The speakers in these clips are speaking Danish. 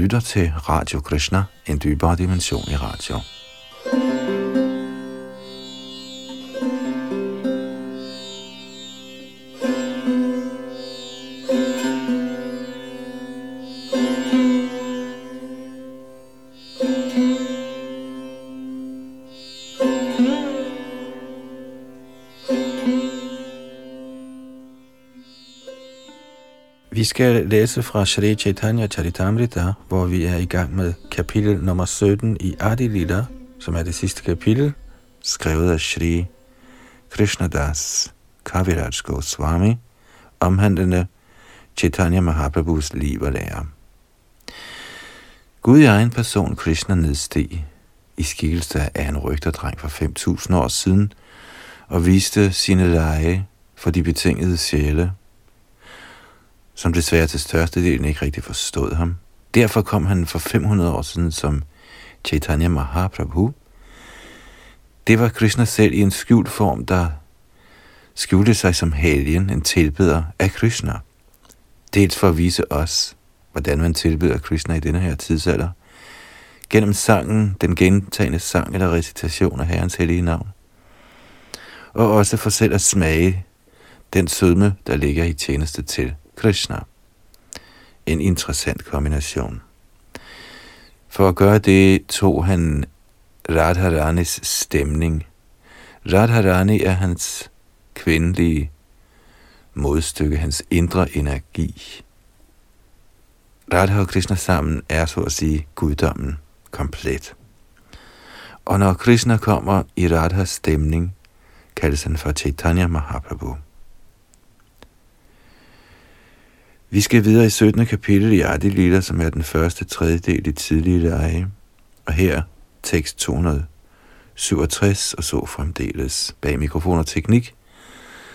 lytter til Radio Krishna, en dybere dimension i radio. Skal læse fra Shri Chaitanya Charitamrita, hvor vi er i gang med kapitel nummer 17 i Adi Lila, som er det sidste kapitel, skrevet af Shri Krishnadas Kaviraj Goswami, omhandlende Chaitanya Mahaprabhus liv og lære. Gud i egen person, Krishna, nedsteg i skikkelse af en rygterdreng for 5.000 år siden og viste sine lege for de betingede sjæle, som desværre til størstedelen ikke rigtig forstod ham. Derfor kom han for 500 år siden som Chaitanya Mahaprabhu. Det var Krishna selv i en skjult form, der skjulte sig som helgen, en tilbeder af Krishna. Dels for at vise os, hvordan man tilbeder Krishna i denne her tidsalder, gennem sangen, den gentagende sang eller recitation af Herrens hellige navn, og også for selv at smage den sødme, der ligger i tjeneste til Krishna. En interessant kombination. For at gøre det tog han Radharanis stemning. Radharani er hans kvindelige modstykke, hans indre energi. Radha og Krishna sammen er så at sige guddommen komplet. Og når Krishna kommer i Radhas stemning, kaldes han for Chaitanya Mahaprabhu. Vi skal videre i 17. kapitel i Adi Lila, som er den første tredjedel i tidlige lege. Og her tekst 267 og så fremdeles. Bag mikrofon og teknik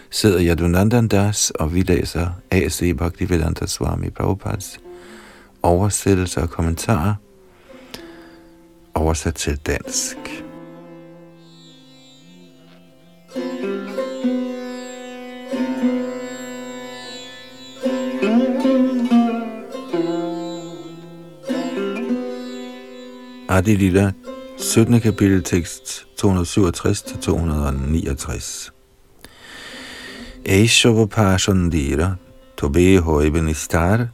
sidder Yadunandan Das, og vi læser A.C. Bhaktivedanta Swami Prabhupads oversættelser og kommentarer oversat til dansk. Adi Lila, 17. kapitel tekst 267-269. Eishava Pashandira, Tobe Hoibenistar,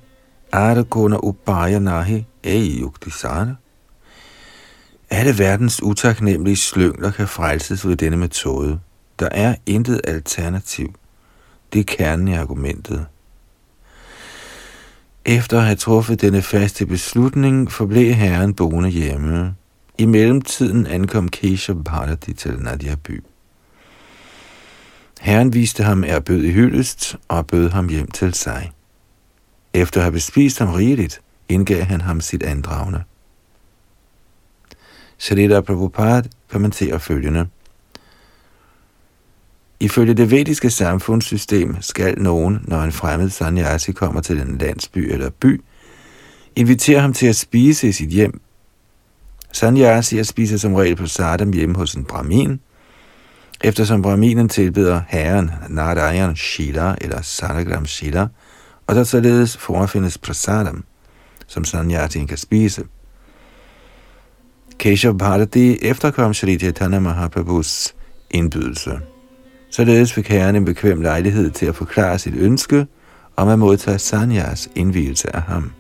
Arakona Upaya Nahi, Ei Alle verdens utaknemmelige slyngler kan frelses ved denne metode. Der er intet alternativ. Det er kernen i argumentet. Efter at have truffet denne faste beslutning, forblev herren boende hjemme. I mellemtiden ankom Kesha Bharati til Nadia by. Herren viste ham erbød i hyldest og bød ham hjem til sig. Efter at have bespist ham rigeligt, indgav han ham sit andragende. Shalita Prabhupada kommenterer følgende. Ifølge det vediske samfundssystem skal nogen, når en fremmed sanyasi kommer til en landsby eller by, invitere ham til at spise i sit hjem. Sanyasi spiser som regel på sardam hjemme hos en brahmin, eftersom brahminen tilbeder herren Narayan Shila eller Sanagram Shila, og der således forefindes prasadam, som sanyasien kan spise. Keshav Bharati efterkom Shri Chaitanya Mahaprabhus indbydelse. Således fik herren en bekvem lejlighed til at forklare sit ønske om at modtage Sanyas indvielse af ham.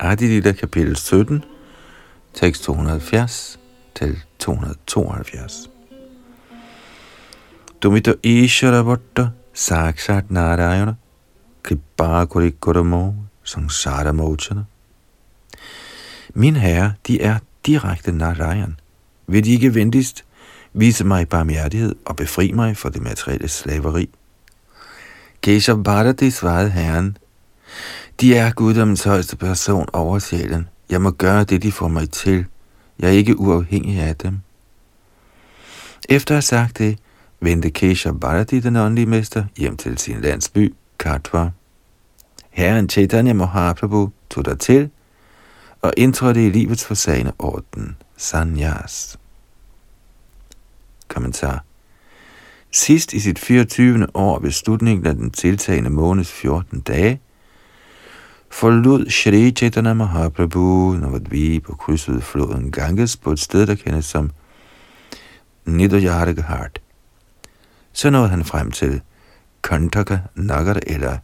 Adilita kapitel 17, tekst 270 til 272. Dumito Ishara Bhatta Sakshat Narayana Kripa Kurikuramo Sangsara Mochana Min herre, de er direkte Narayan. Vil de ikke venligst vise mig barmhjertighed og befri mig for det materielle slaveri? Keshav Bharati svarede herren, de er guddommens højeste person over sjælen. Jeg må gøre det, de får mig til. Jeg er ikke uafhængig af dem. Efter at have sagt det, vendte Kesha Bharati, den åndelige mester, hjem til sin landsby, Katwa. Herren Chaitanya Mahaprabhu tog der til og indtrådte i livets forsagende orden, sanyas. Kommentar. Sidst i sit 24. år ved slutningen af den tiltagende måneds 14 dage, forlod Shri Chaitanya Mahaprabhu Navadvip og krydsede floden Ganges på et sted, der kendes som Nidoyarghat. Så nåede han frem til Kantaka Nagar eller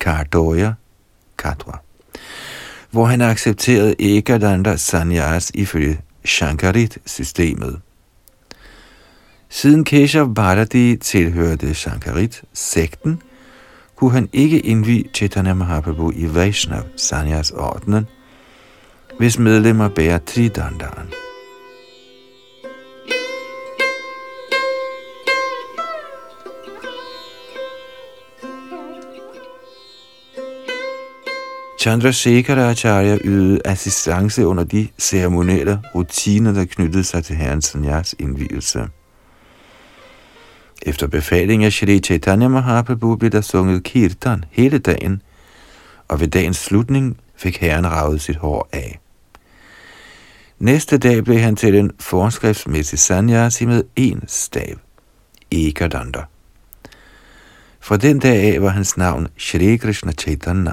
Kardoya Katwa, hvor han accepterede Ekadanda Sanyas ifølge Shankarit-systemet. Siden Keshav Bharati tilhørte Shankarit-sekten, kunne han ikke indvige Chaitanya Mahaprabhu i Vaishnav Sanyas ordenen, hvis medlemmer bærer Tridandaren. Chandrasekhara Acharya ydede assistance under de ceremonielle rutiner, der knyttede sig til herrens sanyas indvielse. Efter befaling af Shri Chaitanya Mahaprabhu blev der sunget kirtan hele dagen, og ved dagens slutning fik herren ravet sit hår af. Næste dag blev han til en forskriftsmæssig sanyasi med én stav, Ekadanda. Fra den dag af var hans navn Shri Krishna Chaitanya.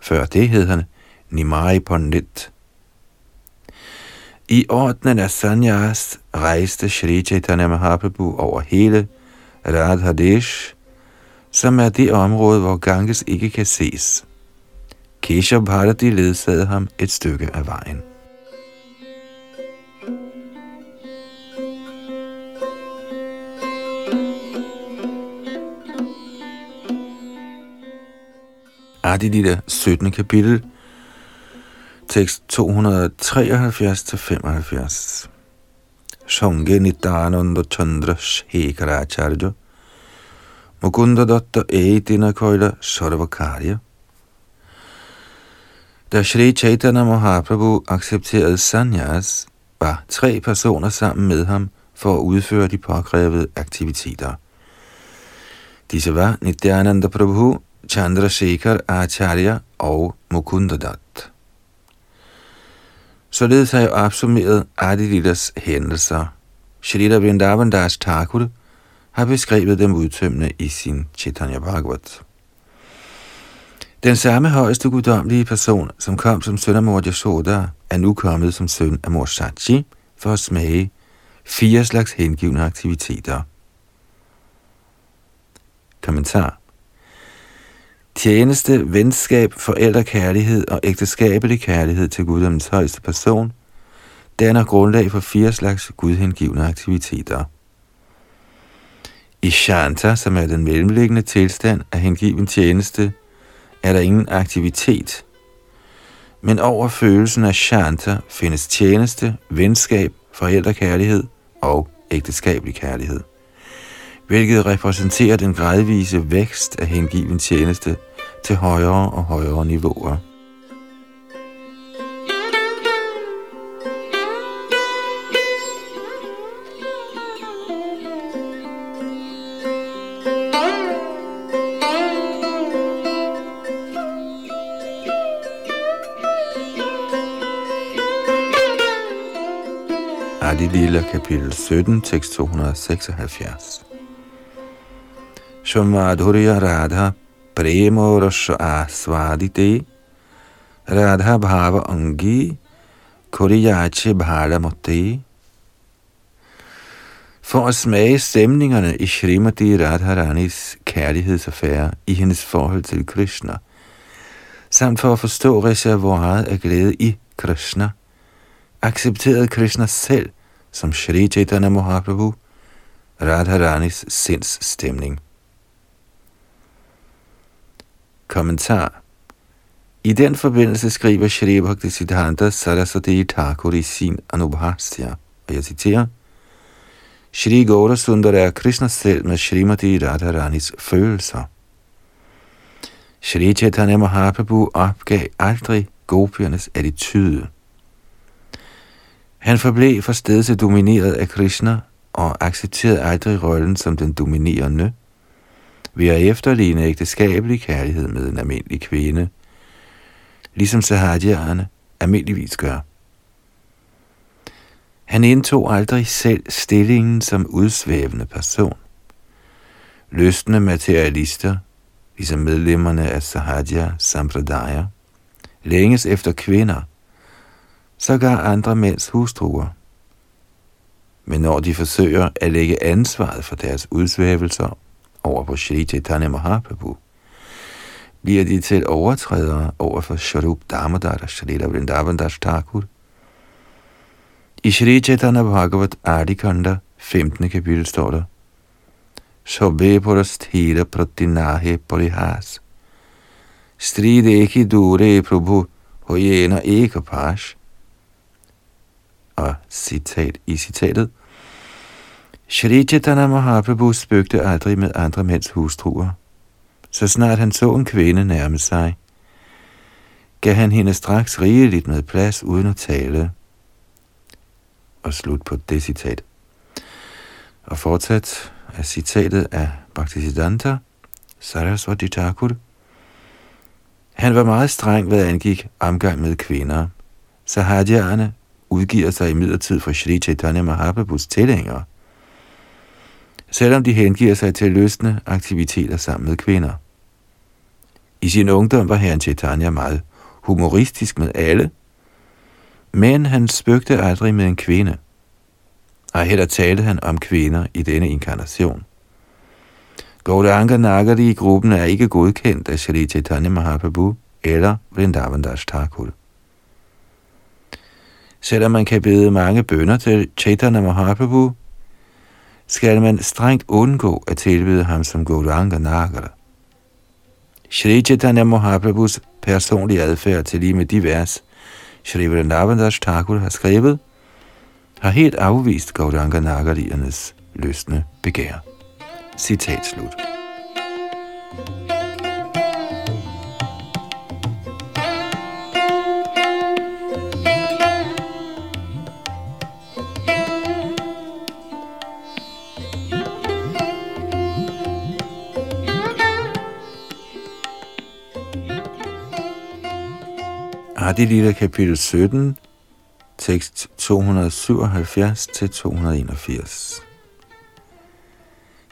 Før det hed han Nimai Pandit. I ordnen af Sanyas rejste Sri Chaitanya Mahaprabhu over hele Radhadesh, som er det område, hvor Ganges ikke kan ses. Kesha Bharati ledsagede ham et stykke af vejen. Adilita 17. kapitel tekst 273-75. Sange Nityananda Chandra Shekaracharya Mukunda Datta Eitina Koila Sarvakarya Da Shri Chaitanya Mahaprabhu accepterede sanyas, var tre personer sammen med ham for at udføre de påkrævede aktiviteter. Disse var Nityananda Prabhu, Chandrasekhar Acharya og Mukunda Datta. Således har jeg opsummeret Adilitas hændelser. Shrita Vrindavan Das Thakur har beskrevet dem udtømmende i sin Chaitanya Bhagavat. Den samme højeste guddommelige person, som kom som søn af mor Yashoda, er nu kommet som søn af mor Sachi for at smage fire slags hengivne aktiviteter. Kommentar Tjeneste, venskab, forældrekærlighed og ægteskabelig kærlighed til guddommens højeste person danner grundlag for fire slags gudhengivne aktiviteter. I Shanta, som er den mellemliggende tilstand af hengiven tjeneste, er der ingen aktivitet. Men over følelsen af Shanta findes tjeneste, venskab, forældrekærlighed og ægteskabelig kærlighed, hvilket repræsenterer den gradvise vækst af hengiven tjeneste – til højere og højere niveauer. Adi Lilla, kapitel 17, tekst 276. Shamadhurya Radha Premorasha Asvadite Radha Bhava Angi Kuriyache Bhalamote For at smage stemningerne i Srimati Radharanis kærlighedsaffære i hendes forhold til Krishna, samt for at forstå reservoiret af glæde i Krishna, accepterede Krishna selv som Shri Chaitanya Mahaprabhu Radharanis sindsstemning. Kommentar I den forbindelse skriver Shri Bhaktisiddhanta Saraswati Thakur i sin Anubhasya, og jeg citerer, Shri Gaura Sundar er Krishna selv med Srimati Radharanis følelser. Shri Chaitanya Mahaprabhu opgav aldrig gopiernes attitude. Han forblev for stedse domineret af Krishna og accepterede aldrig rollen som den dominerende, ved at efterligne ægteskabelig kærlighed med en almindelig kvinde, ligesom sahadjerne almindeligvis gør. Han indtog aldrig selv stillingen som udsvævende person. Løstende materialister, ligesom medlemmerne af Sahadja Sampradaya, længes efter kvinder, så gør andre mænds hustruer. Men når de forsøger at lægge ansvaret for deres udsvævelser over på Shri Chaitanya Mahaprabhu, bliver de til overtrædere over for Sharup Damodar og Shrita Vrindavan Das Thakur. I Shri Chaitanya Bhagavat Adikanda 15. kapitel står der, Sobe Purasthira Pratinahe Parihas. Strideki Dure Prabhu Hoyena Ekapash. Og citat i citatet, Shri Chaitanya Mahaprabhu spøgte aldrig med andre mænds hustruer. Så snart han så en kvinde nærme sig, gav han hende straks rigeligt med plads uden at tale. Og slut på det citat. Og fortsat er citatet af Bhaktisiddhanta Saraswati Thakur. Han var meget streng, hvad angik omgang med kvinder. Sahajerne udgiver sig i midlertid for Sri Chaitanya Mahaprabhus tilhængere selvom de hengiver sig til løsne aktiviteter sammen med kvinder. I sin ungdom var herren Chaitanya meget humoristisk med alle, men han spøgte aldrig med en kvinde. Og heller talte han om kvinder i denne inkarnation. Gaudanga Nagari i gruppen er ikke godkendt af Shri Chaitanya Mahaprabhu eller Vrindavan Das Thakur. Selvom man kan bede mange bønder til Chaitanya Mahaprabhu, skal man strengt undgå at tilbyde ham som Gauranga Nagara. Shri Chaitanya Mahaprabhus personlige adfærd til lige med de vers, Shri Vrindavandas Thakur har skrevet, har helt afvist Gauranga Nagariernes løsne begær. Citat slut. Adi Lila kapitel 17, tekst 277-281.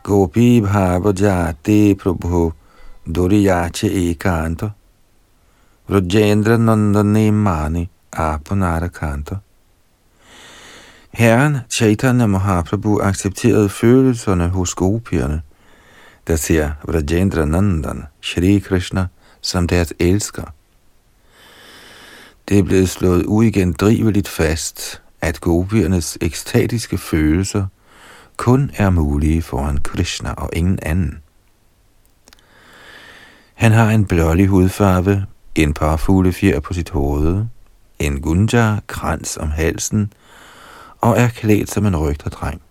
Gopi bhava jate prabhu doriyache ekanto Rajendra nandane mani apanarakanto Herren Chaitanya Mahaprabhu accepterede følelserne hos gopierne, der ser Rajendra Nandan, Shri Krishna, som deres elsker. Det er blevet slået uigendriveligt fast, at gopiernes ekstatiske følelser kun er mulige foran Krishna og ingen anden. Han har en blålig hudfarve, en par fuglefjer på sit hoved, en gunja-krans om halsen og er klædt som en rygterdreng.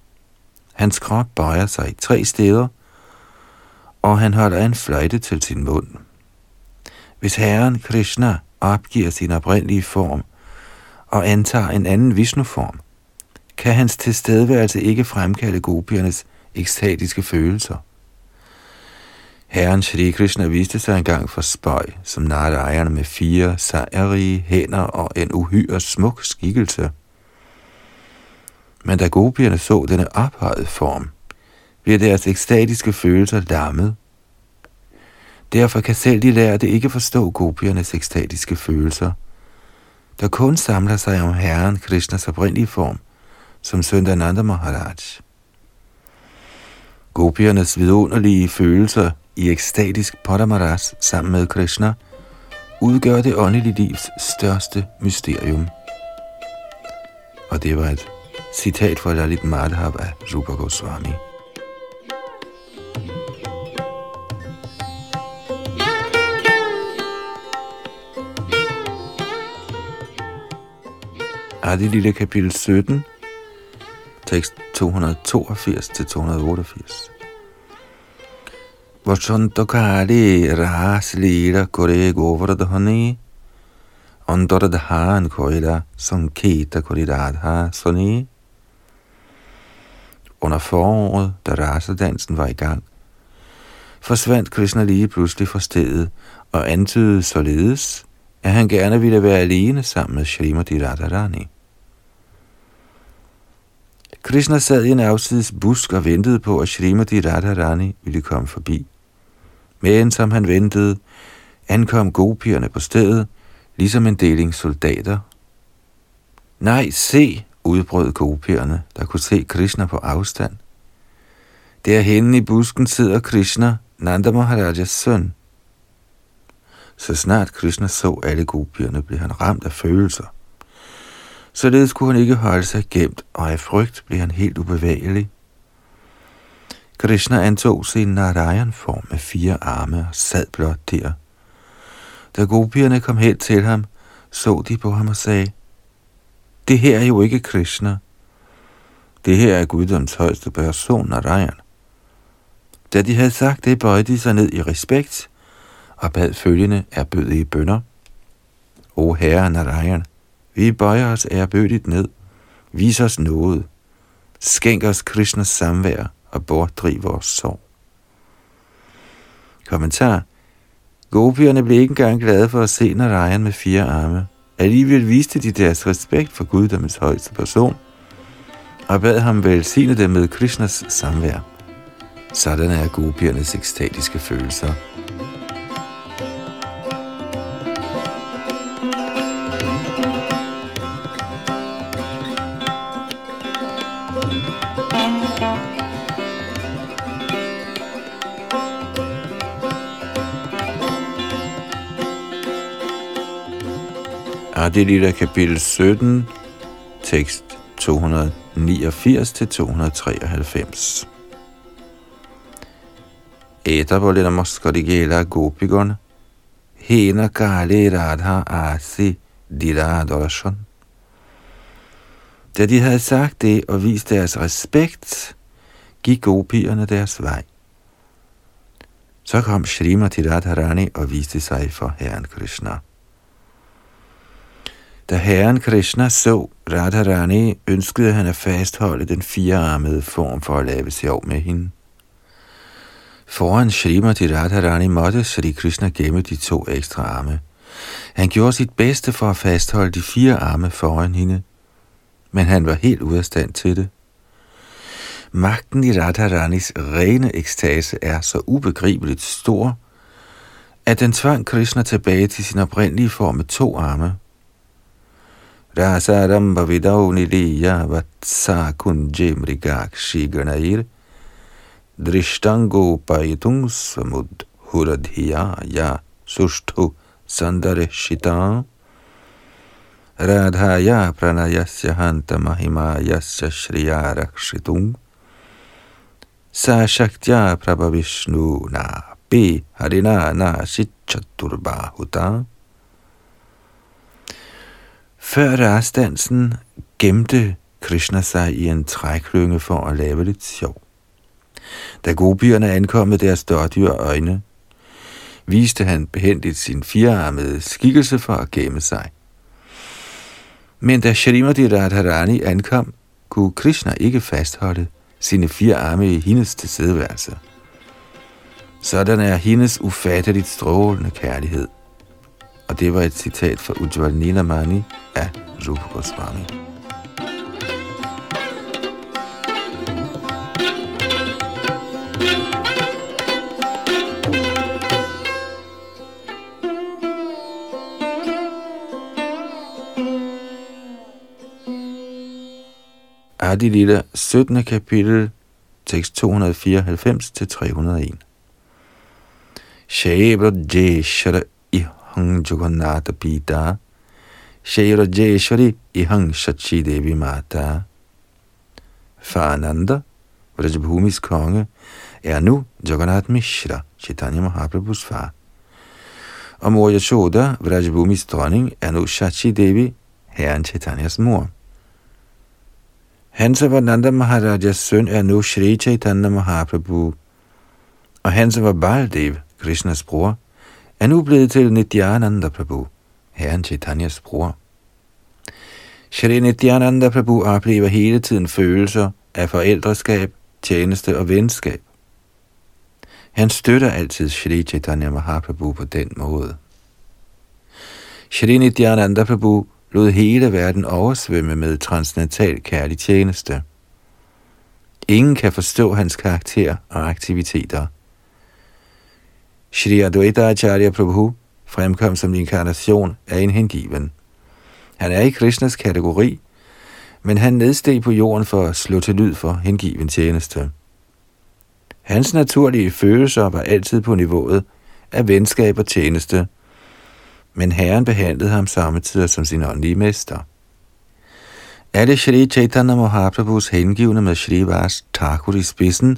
Hans krop bøjer sig i tre steder, og han holder en fløjte til sin mund. Hvis herren Krishna opgiver sin oprindelige form og antager en anden Vishnu-form, kan hans tilstedeværelse ikke fremkalde gopiernes ekstatiske følelser. Herren Shri Krishna viste sig engang for spøj, som Narayana med fire sejrige hænder og en uhyre smuk skikkelse. Men da gopierne så denne ophøjet form, bliver deres ekstatiske følelser lammet Derfor kan selv de lærte ikke forstå gopiernes ekstatiske følelser, der kun samler sig om Herren Krishnas oprindelige form, som Søndananda Maharaj. Gopiernes vidunderlige følelser i ekstatisk Padamaras sammen med Krishna udgør det åndelige livs største mysterium. Og det var et citat fra Lalit Madhav af Rupa Goswami. Adi Lille kapitel 17, tekst 282-288. Vachantakari ras lira kore govardhani Andaradhan koira sanketa koridadha sani Under foråret, da rasedansen var i gang, forsvandt Krishna lige pludselig fra stedet og antydede således, at han gerne ville være alene sammen med Srimati Radharani. Krishna sad i en afsides busk og ventede på, at Srimati Radharani ville komme forbi. Men som han ventede, ankom gopierne på stedet, ligesom en deling soldater. Nej, se, udbrød gopierne, der kunne se Krishna på afstand. Derhenne i busken sidder Krishna, Nanda Maharajas søn. Så snart Krishna så alle gopierne, blev han ramt af følelser. Således kunne han ikke holde sig gemt, og af frygt blev han helt ubevægelig. Krishna antog sin Narayan-form med fire arme og sad blot der. Da gopierne kom hen til ham, så de på ham og sagde, Det her er jo ikke Krishna. Det her er Guddoms højeste person, Narayan. Da de havde sagt det, bøjede de sig ned i respekt og bad følgende erbødige bønder. O Herre Narayan, vi bøjer os ærbødigt ned. Vis os noget. Skænk os Krishnas samvær og bortdriv vores sorg. Kommentar. Gopierne blev ikke engang glade for at se Narayan med fire arme. Alligevel viste de deres respekt for guddommens højeste person, og bad ham velsigne dem med Krishnas samvær. Sådan er gopiernes ekstatiske følelser. Adi Lila kapitel 17, tekst 289-293. Eta namaskari gopigon, hena kali radha asi diradorashon. Da de havde sagt det og vist deres respekt, gik gopierne deres vej. Så kom Srimati Radharani og viste sig for Herren Krishna. Da Herren Krishna så Radharani, ønskede han at fastholde den firearmede form for at lave sjov med hende. Foran Srimati Radharani måtte Sri Krishna gemme de to ekstra arme. Han gjorde sit bedste for at fastholde de fire arme foran hende, men han var helt ude af stand til det. Magten i Radharanis rene ekstase er så ubegribeligt stor, at den tvang Krishna tilbage til sin oprindelige form med to arme. Rasaramba vidavni liya vatsa kunje mrigakshi ganair – Drishtango paitung samud huradhiya ya sushtu sandareshita. Radhaya pranayasya hanta mahimayasya shriya rakshitung sa shaktya prabhavishnu na pi harina na shichaturbahuta før rastdansen gemte Krishna sig i en træklynge for at lave lidt sjov. Da gobierne ankom med deres dårdyr øjne, viste han behendigt sin firearmede skikkelse for at gemme sig. Men da Shrimati Radharani ankom, kunne Krishna ikke fastholde sine fire arme i hendes tilstedeværelse. Sådan er hendes ufatteligt strålende kærlighed. Og det var et citat fra Ujjwal Nilamani af Rupa Goswami. Adi Lilla 17. kapitel, tekst 294-301. Shebra Jeshara ihang Jagannatha Pita, Shaibra Jeshari ihang Shachi Devi Mata. Farananda, Vrajabhumis konge, er nu Jagannath Mishra, Chaitanya Mahaprabhus far. Og mor Yashoda, Vrajabhumis dronning, er nu Shachi Devi, herren Chaitanyas mor. Hansavananda Maharajas søn er nu Shri Chaitanya Mahaprabhu, og var Baldev, Krishnas bror, er nu blevet til Nityananda Prabhu, herren Chaitanyas bror. Shri Nityananda Prabhu oplever hele tiden følelser af forældreskab, tjeneste og venskab. Han støtter altid Shri Chaitanya Mahaprabhu på den måde. Shri Nityananda Prabhu lod hele verden oversvømme med transcendental kærlig tjeneste. Ingen kan forstå hans karakter og aktiviteter. Shri Advaita Acharya Prabhu fremkom som inkarnation af en hengiven. Han er i Krishnas kategori, men han nedsteg på jorden for at slå til lyd for hengiven tjeneste. Hans naturlige følelser var altid på niveauet af venskab og tjeneste, men Herren behandlede ham samtidig som sin åndelige mester. Alle Shri Chaitanya Mahaprabhus hengivne med Shri Vas Thakur i spidsen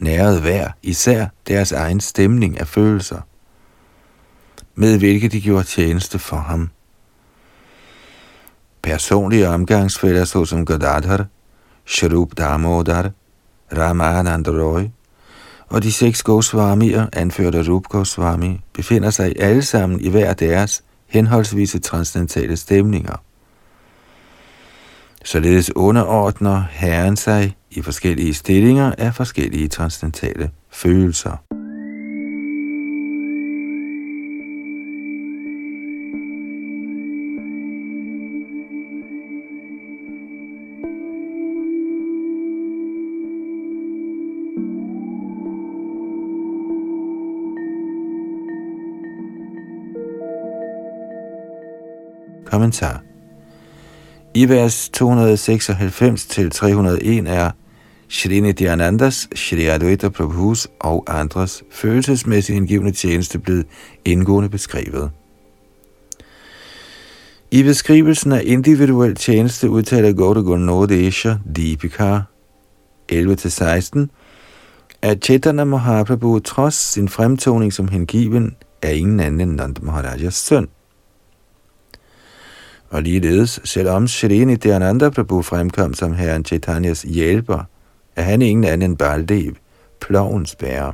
nærede hver især deres egen stemning af følelser, med hvilke de gjorde tjeneste for ham. Personlige omgangsfælder såsom Godadhar, Sharup Damodar, Ramanand Roy og de seks Goswamier, anført af Rup Goswami, befinder sig alle sammen i hver deres henholdsvise transcendentale stemninger. Således underordner Herren sig i forskellige stillinger af forskellige transcendentale følelser. Kommentar i vers 296 til 301 er Shri Nityanandas, Shri Advaita Prabhus og andres følelsesmæssige indgivende tjeneste blevet indgående beskrevet. I beskrivelsen af individuel tjeneste udtaler Gauda Gunodesha Deepika 11-16, at Chaitanya Mahaprabhu trods sin fremtoning som hengiven er ingen anden end Nanda Maharajas søn. Og ligeledes, selvom Shri Nityananda Prabhu fremkom som herren Chaitanyas hjælper, er han ingen anden end Baldev, plovens bærer.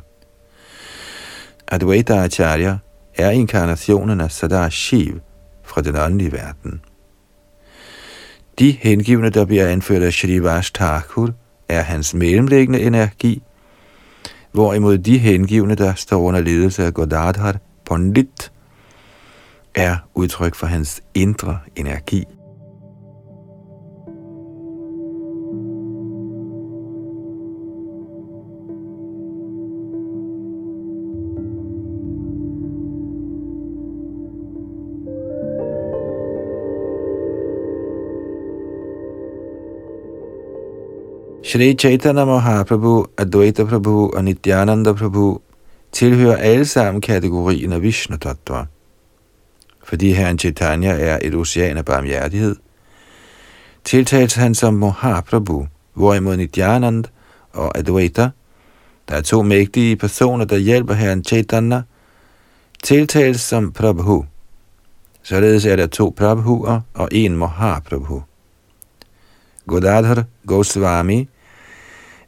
Advaita Acharya er inkarnationen af Sadar Shiv fra den åndelige verden. De hengivne, der bliver anført af Shri Thakur, er hans mellemliggende energi, hvorimod de hengivne, der står under ledelse af Godadhar Pandit, er udtryk for hans indre energi. Shri Chaitanya Mahaprabhu, Advaita Prabhu og Nityananda Prabhu tilhører alle sammen kategorien af Vishnu Tattva fordi herren Chaitanya er et ocean af barmhjertighed, tiltales han som Mahaprabhu, hvorimod Nityanand og Advaita, der er to mægtige personer, der hjælper herren Chaitanya, tiltales som Prabhu. Således er der to Prabhuer og en Mahaprabhu. Godadhar Goswami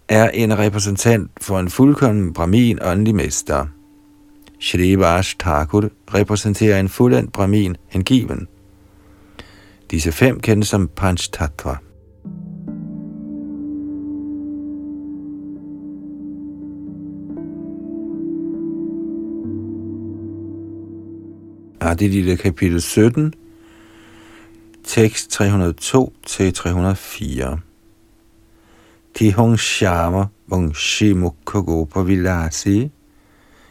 er en repræsentant for en fuldkommen Brahmin åndelig mester – Shrivas Thakur repræsenterer en fuldendt brahmin hengiven. Disse fem kendes som Panch Tattva. Adilita kapitel 17, tekst 302 til 304. Tihong Shama Vong Shimukha Gopa Vilasi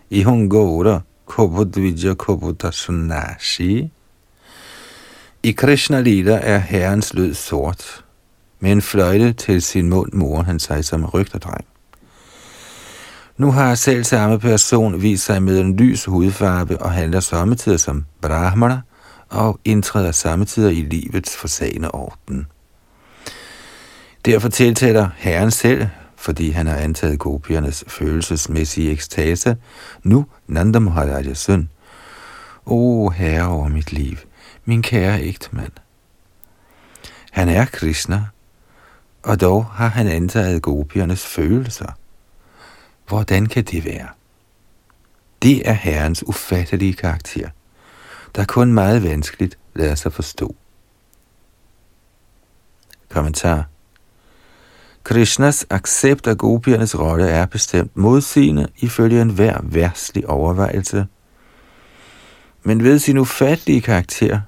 ihongora kobodvija koboda sunashi. I Krishna Lila er herrens lyd sort. Med en fløjte til sin mund mor han sig som rygterdreng. Nu har selv samme person vist sig med en lys hudfarve og handler sommetider som brahmana og indtræder samtidig i livets forsagende orden. Derfor tiltaler Herren selv fordi han har antaget gopiernes følelsesmæssige ekstase, nu Nanda Maharajas søn. O herre over mit liv, min kære ægtemand. Han er Krishna, og dog har han antaget gopiernes følelser. Hvordan kan det være? Det er Herrens ufattelige karakter, der kun meget vanskeligt lader sig forstå. Kommentar Krishnas accept af gopiernes rolle er bestemt modsigende ifølge enhver værtslig overvejelse. Men ved sin ufattelige karakter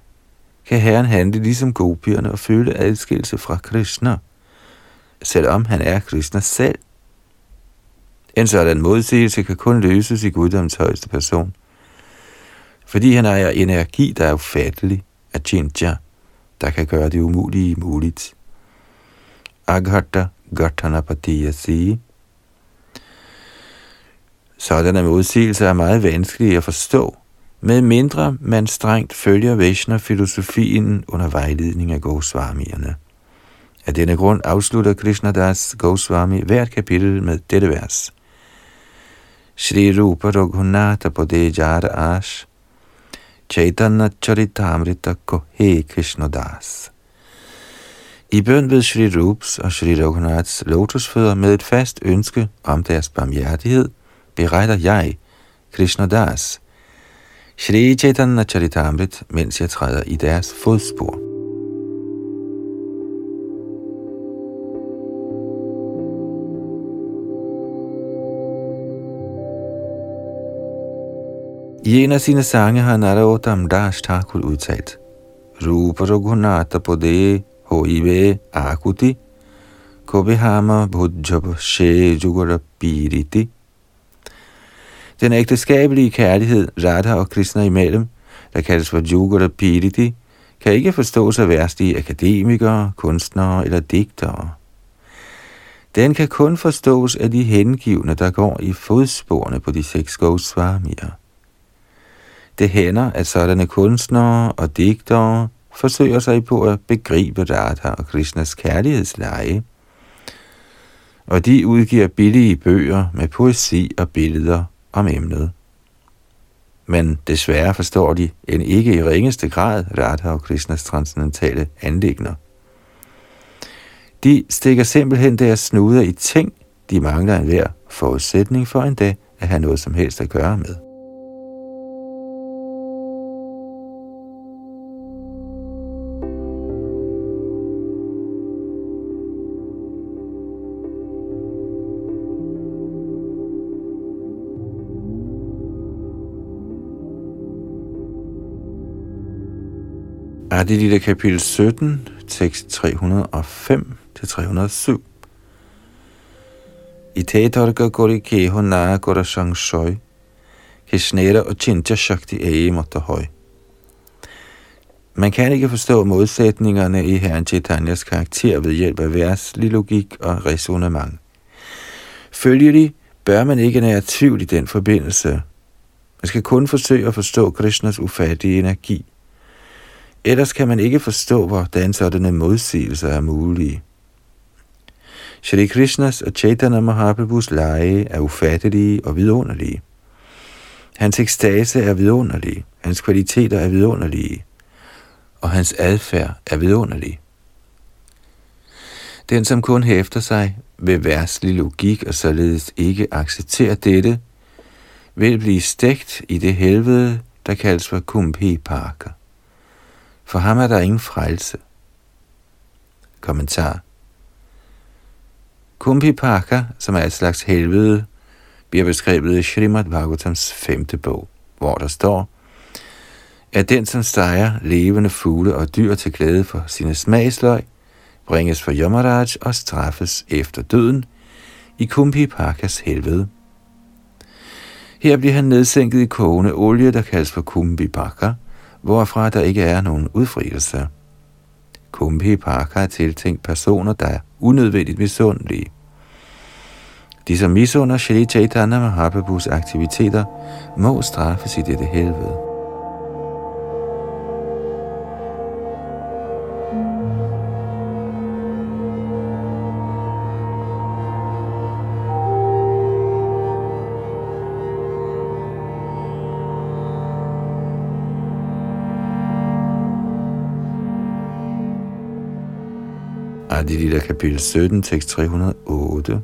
kan Herren handle ligesom gopierne og føle adskillelse fra Krishna, selvom han er Krishna selv. En sådan modsigelse kan kun løses i guddoms højeste person, fordi han ejer energi, der er ufattelig, Achintya, der kan gøre det umulige muligt. Aghata Ghatana sige. Sådanne modsigelser er meget vanskelige at forstå, med mindre man strengt følger Vaishnav-filosofien under vejledning af Goswamierne. Af denne grund afslutter Krishnadas Goswami hvert kapitel med dette vers. Shri Rupa Raghunatha Bodhejara Ash Chaitanya Charitamrita Kohe Krishnadas. I bøn ved Shri Rups og Shri Raghunaths lotusfødder med et fast ønske om deres barmhjertighed, beretter jeg, Krishna Das, Shri Chaitanya Charitamrit, mens jeg træder i deres fodspor. I en af sine sange har Narottam Das Thakur udtalt, Rupa Raghunatha Pode HIV Akuti Kobihama Bhujab She Jugara Piriti Den ægteskabelige kærlighed, Radha og Krishna imellem, der kaldes for Jugara Piriti, kan ikke forstås af værste akademikere, kunstnere eller digtere. Den kan kun forstås af de hengivne, der går i fodsporene på de seks Goswamier. Det hænder, at sådanne kunstnere og digtere forsøger sig på at begribe Radha og Krishnas kærlighedsleje, og de udgiver billige bøger med poesi og billeder om emnet. Men desværre forstår de end ikke i ringeste grad Radha og Krishnas transcendentale anlægner. De stikker simpelthen deres snuder i ting, de mangler en hver forudsætning for en dag at have noget som helst at gøre med. Adilita kapitel 17, tekst 305 til 307. I tetarka gori keho na gora shangshoy, kishnera og chintya shakti ege høj. Man kan ikke forstå modsætningerne i Herren Chaitanyas karakter ved hjælp af vers, logik og resonemang. Følgelig bør man ikke nære tvivl i den forbindelse. Man skal kun forsøge at forstå Krishnas ufattige energi – Ellers kan man ikke forstå, hvordan sådanne modsigelser er mulige. Shri Krishnas og Chaitanya Mahaprabhus lege er ufattelige og vidunderlige. Hans ekstase er vidunderlig, hans kvaliteter er vidunderlige, og hans adfærd er vidunderlig. Den, som kun hæfter sig ved værtslig logik og således ikke accepterer dette, vil blive stegt i det helvede, der kaldes for Kumbhi Parker. For ham er der ingen frelse. Kommentar. Paka, som er et slags helvede, bliver beskrevet i Srimad Bhagavatams femte bog, hvor der står, at den, som steger levende fugle og dyr til glæde for sine smagsløg, bringes for Yamaraj og straffes efter døden i Pakas helvede. Her bliver han nedsænket i kogende olie, der kaldes for Paka, hvorfra der ikke er nogen udfrielse. Kumbhi Park er tiltænkt personer, der er unødvendigt misundelige. De, som misunder Shri Chaitanya Mahaprabhus aktiviteter, må straffes i dette helvede. Adilita kapitel 17, tekst 308.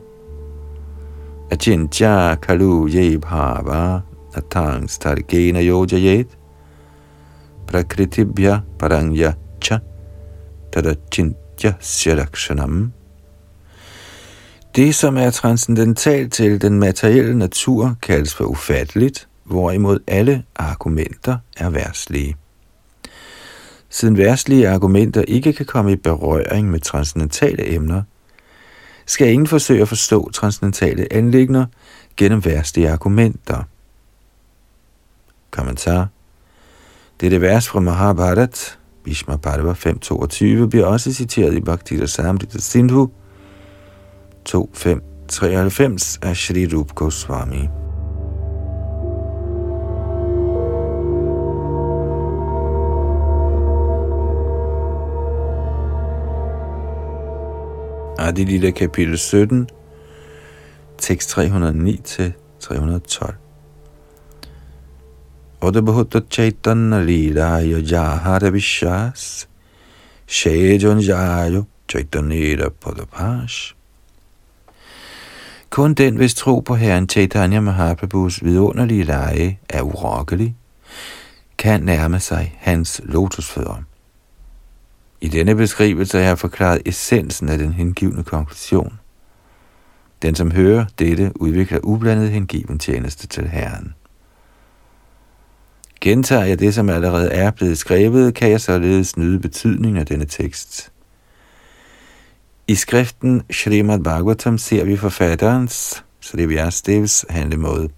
Achintya kalu ye bhava natang stargena yojayet prakritibhya parangya cha tadachintya syarakshanam. Det, som er transcendentalt til den materielle natur, kaldes for ufatteligt, hvorimod alle argumenter er værtslige. Siden værslige argumenter ikke kan komme i berøring med transcendentale emner, skal ingen forsøge at forstå transcendentale anlægner gennem værslige argumenter. Kommentar Dette vers fra Mahabharat, Bhishma Parva 5.22, bliver også citeret i Bhakti Samrita Sindhu 2.5.93 af Shri Rup Goswami. Adi Lila kapitel 17, tekst 309-312. Odabhuta Chaitanya Lila Yojahara Vishas Shejon Jayo Chaitanya Padapash Kun den, hvis tro på Herren Chaitanya Mahaprabhus vidunderlige leje er urokkelig, kan nærme sig hans lotusfødder. I denne beskrivelse har jeg forklaret essensen af den hengivne konklusion. Den, som hører dette, udvikler ublandet hengiven tjeneste til Herren. Gentager jeg det, som allerede er blevet skrevet, kan jeg således nyde betydningen af denne tekst. I skriften Srimad Bhagavatam ser vi forfatterens, Sri Vyasadevs handlemåde.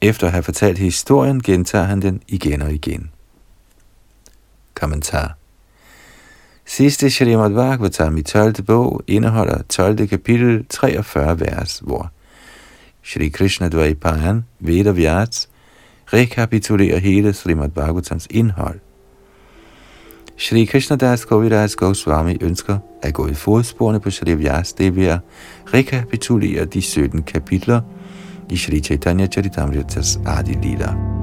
Efter at have fortalt historien, gentager han den igen og igen. Kommentar Sidste Srimad Bhagavatam i 12. bog indeholder 12. kapitel 43 vers, hvor Shri Krishna Dvaipayan Vedavyats rekapitulerer hele Srimad Bhagavatams indhold. Shri Krishna Das Kaviraj Goswami ønsker at gå i fodsporene på Shri Vyasdev ved at rekapitulere de 17 kapitler i Shri Chaitanya Charitamritas Adi Lila.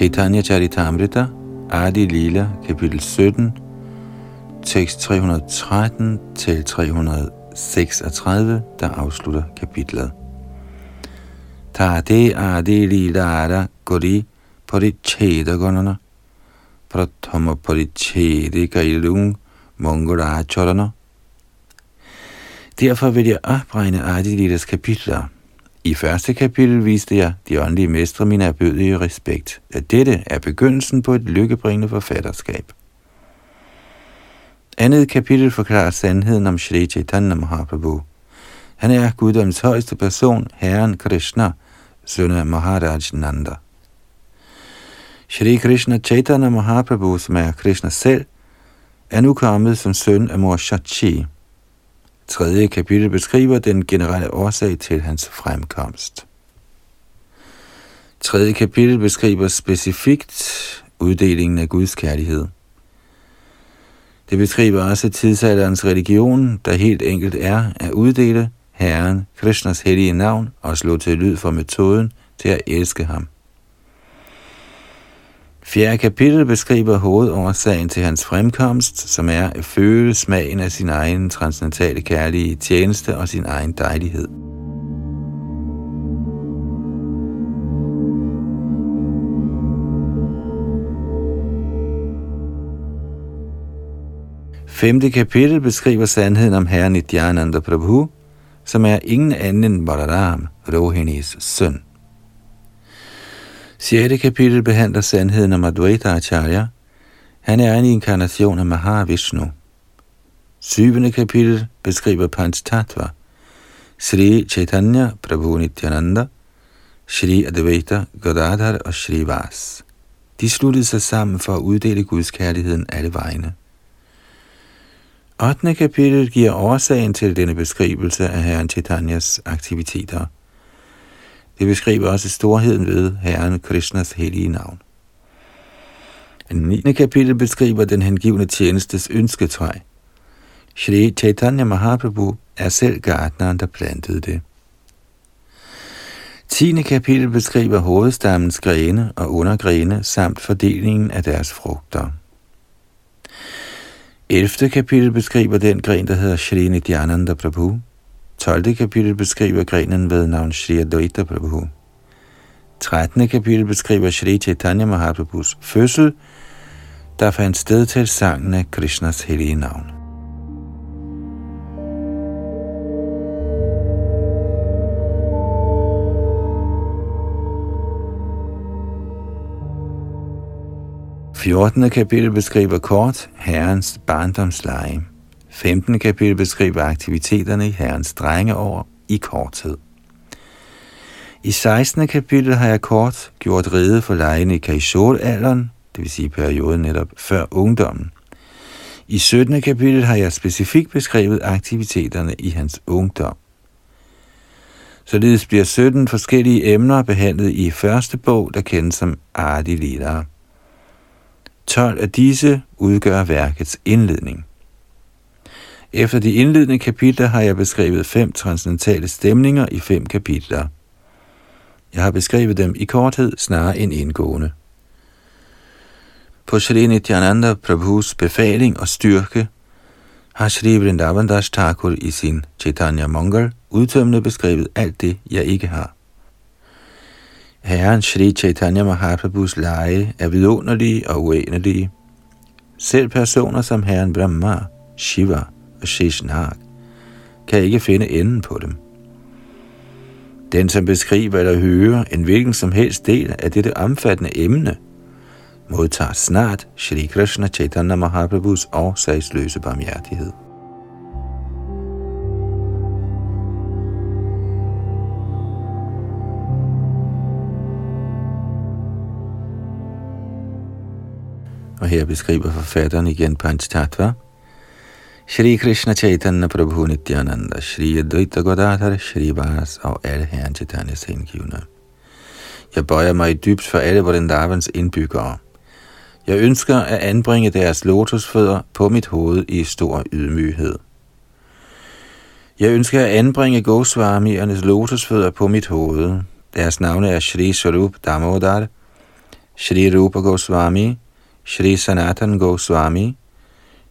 Chaitanya Charitamrita, Adi Lila, kapitel 17, tekst 313 til 336, der afslutter kapitlet. Tate Adi Lila Ada Gori Paricheda Gonana Prathama Parichede Gailung Mongora Derfor vil jeg opregne Adi Lilas kapitler – i første kapitel viste jeg de åndelige mestre min erbødige respekt, at dette er begyndelsen på et lykkebringende forfatterskab. Andet kapitel forklarer sandheden om Shri Chaitanya Mahaprabhu. Han er guddoms højeste person, Herren Krishna, søn af Maharaj Nanda. Shri Krishna Chaitanya Mahaprabhu, som er Krishna selv, er nu kommet som søn af mor Shachi, Tredje kapitel beskriver den generelle årsag til hans fremkomst. Tredje kapitel beskriver specifikt uddelingen af Guds kærlighed. Det beskriver også tidsalderens religion, der helt enkelt er at uddele Herren, Krishnas hellige navn og slå til lyd for metoden til at elske ham. Fjerde kapitel beskriver hovedårsagen til hans fremkomst, som er at føle smagen af sin egen transcendentale kærlige tjeneste og sin egen dejlighed. Femte kapitel beskriver sandheden om herren Nityananda Prabhu, som er ingen anden end Balaram, Rohinis søn. 6. kapitel behandler sandheden om Advaita Acharya. Han er en inkarnation af Mahavishnu. 7. kapitel beskriver Panch Tattva, Sri Chaitanya Prabhu Nityananda, Sri Advaita Gadadhar og Sri Vas. De sluttede sig sammen for at uddele Guds kærligheden alle vegne. 8. kapitel giver årsagen til denne beskrivelse af Herren Chaitanyas aktiviteter – det beskriver også storheden ved Herren Krishnas hellige navn. Den 9. kapitel beskriver den hengivne tjenestes ønsketræ. Shri Chaitanya Mahaprabhu er selv gartneren, der plantede det. 10. kapitel beskriver hovedstammens grene og undergrene samt fordelingen af deres frugter. 11. kapitel beskriver den gren, der hedder Shri Nityananda Prabhu. 12. kapitel beskriver grenen ved navn Shri Advaita Prabhu. 13. kapitel beskriver Shri Chaitanya Mahaprabhus fødsel, der fandt sted til sangen af Krishnas hellige navn. 14. kapitel beskriver kort Herrens barndomsleje. 15. kapitel beskriver aktiviteterne i Herrens drengeår i korthed. I 16. kapitel har jeg kort gjort rede for lejene i Kaishol-alderen, det vil sige perioden netop før ungdommen. I 17. kapitel har jeg specifikt beskrevet aktiviteterne i hans ungdom. Således bliver 17 forskellige emner behandlet i første bog, der kendes som Adi Lila. 12 af disse udgør værkets indledning. Efter de indledende kapitler har jeg beskrevet fem transcendentale stemninger i fem kapitler. Jeg har beskrevet dem i korthed snarere end indgående. På Shri Nityananda Prabhus befaling og styrke har Shri Vrindavan Das Thakur i sin Chaitanya Mangal udtømmende beskrevet alt det, jeg ikke har. Herren Shri Chaitanya Mahaprabhus lege er vidunderlige og uendelige. Selv personer som Herren Brahma, Shiva og Sheshnag kan ikke finde enden på dem. Den, som beskriver eller hører en hvilken som helst del af dette omfattende emne, modtager snart Shri Krishna Chaitanya Mahaprabhus årsagsløse barmhjertighed. Og her beskriver forfatteren igen Panchtattva. Shri Krishna Chaitanya Prabhu Nityananda, Shri Advaita Godadhar, Shri Vas og alle herren Chaitanyas hengivne. Jeg bøjer mig i dybt for alle Vrindavans indbyggere. Jeg ønsker at anbringe deres lotusfødder på mit hoved i stor ydmyghed. Jeg ønsker at anbringe Goswamiernes lotusfødder på mit hoved. Deres navne er Shri Sarup Damodar, Shri Rupa Goswami, Shri Sanatan Goswami,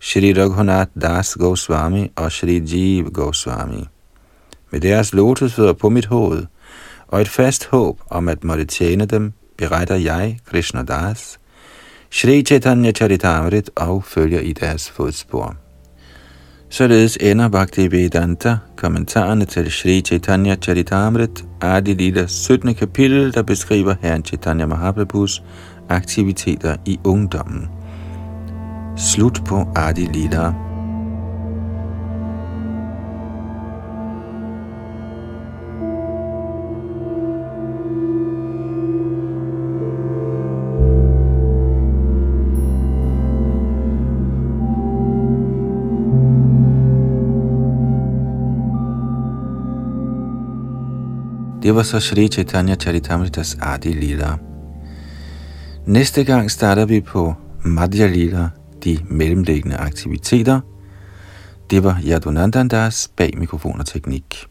Shri Raghunath Das Goswami og Shri Jeev Goswami. Med deres lotusfødder på mit hoved og et fast håb om at måtte tjene dem, beretter jeg, Krishna Das, Shri Chaitanya Charitamrit og følger i deres fodspor. Således ender Bhakti Vedanta kommentarerne til Shri Chaitanya Charitamrit Adi Lila 17. kapitel, der beskriver Herren Chaitanya Mahaprabhus aktiviteter i ungdommen. Slut på Adi Lila. Det var så Sri Chaitanya Charitamritas Adi Lila. Næste gang starter vi på Madhya Lila, de mellemliggende aktiviteter. Det var Yadunandandas bag mikrofon og teknik.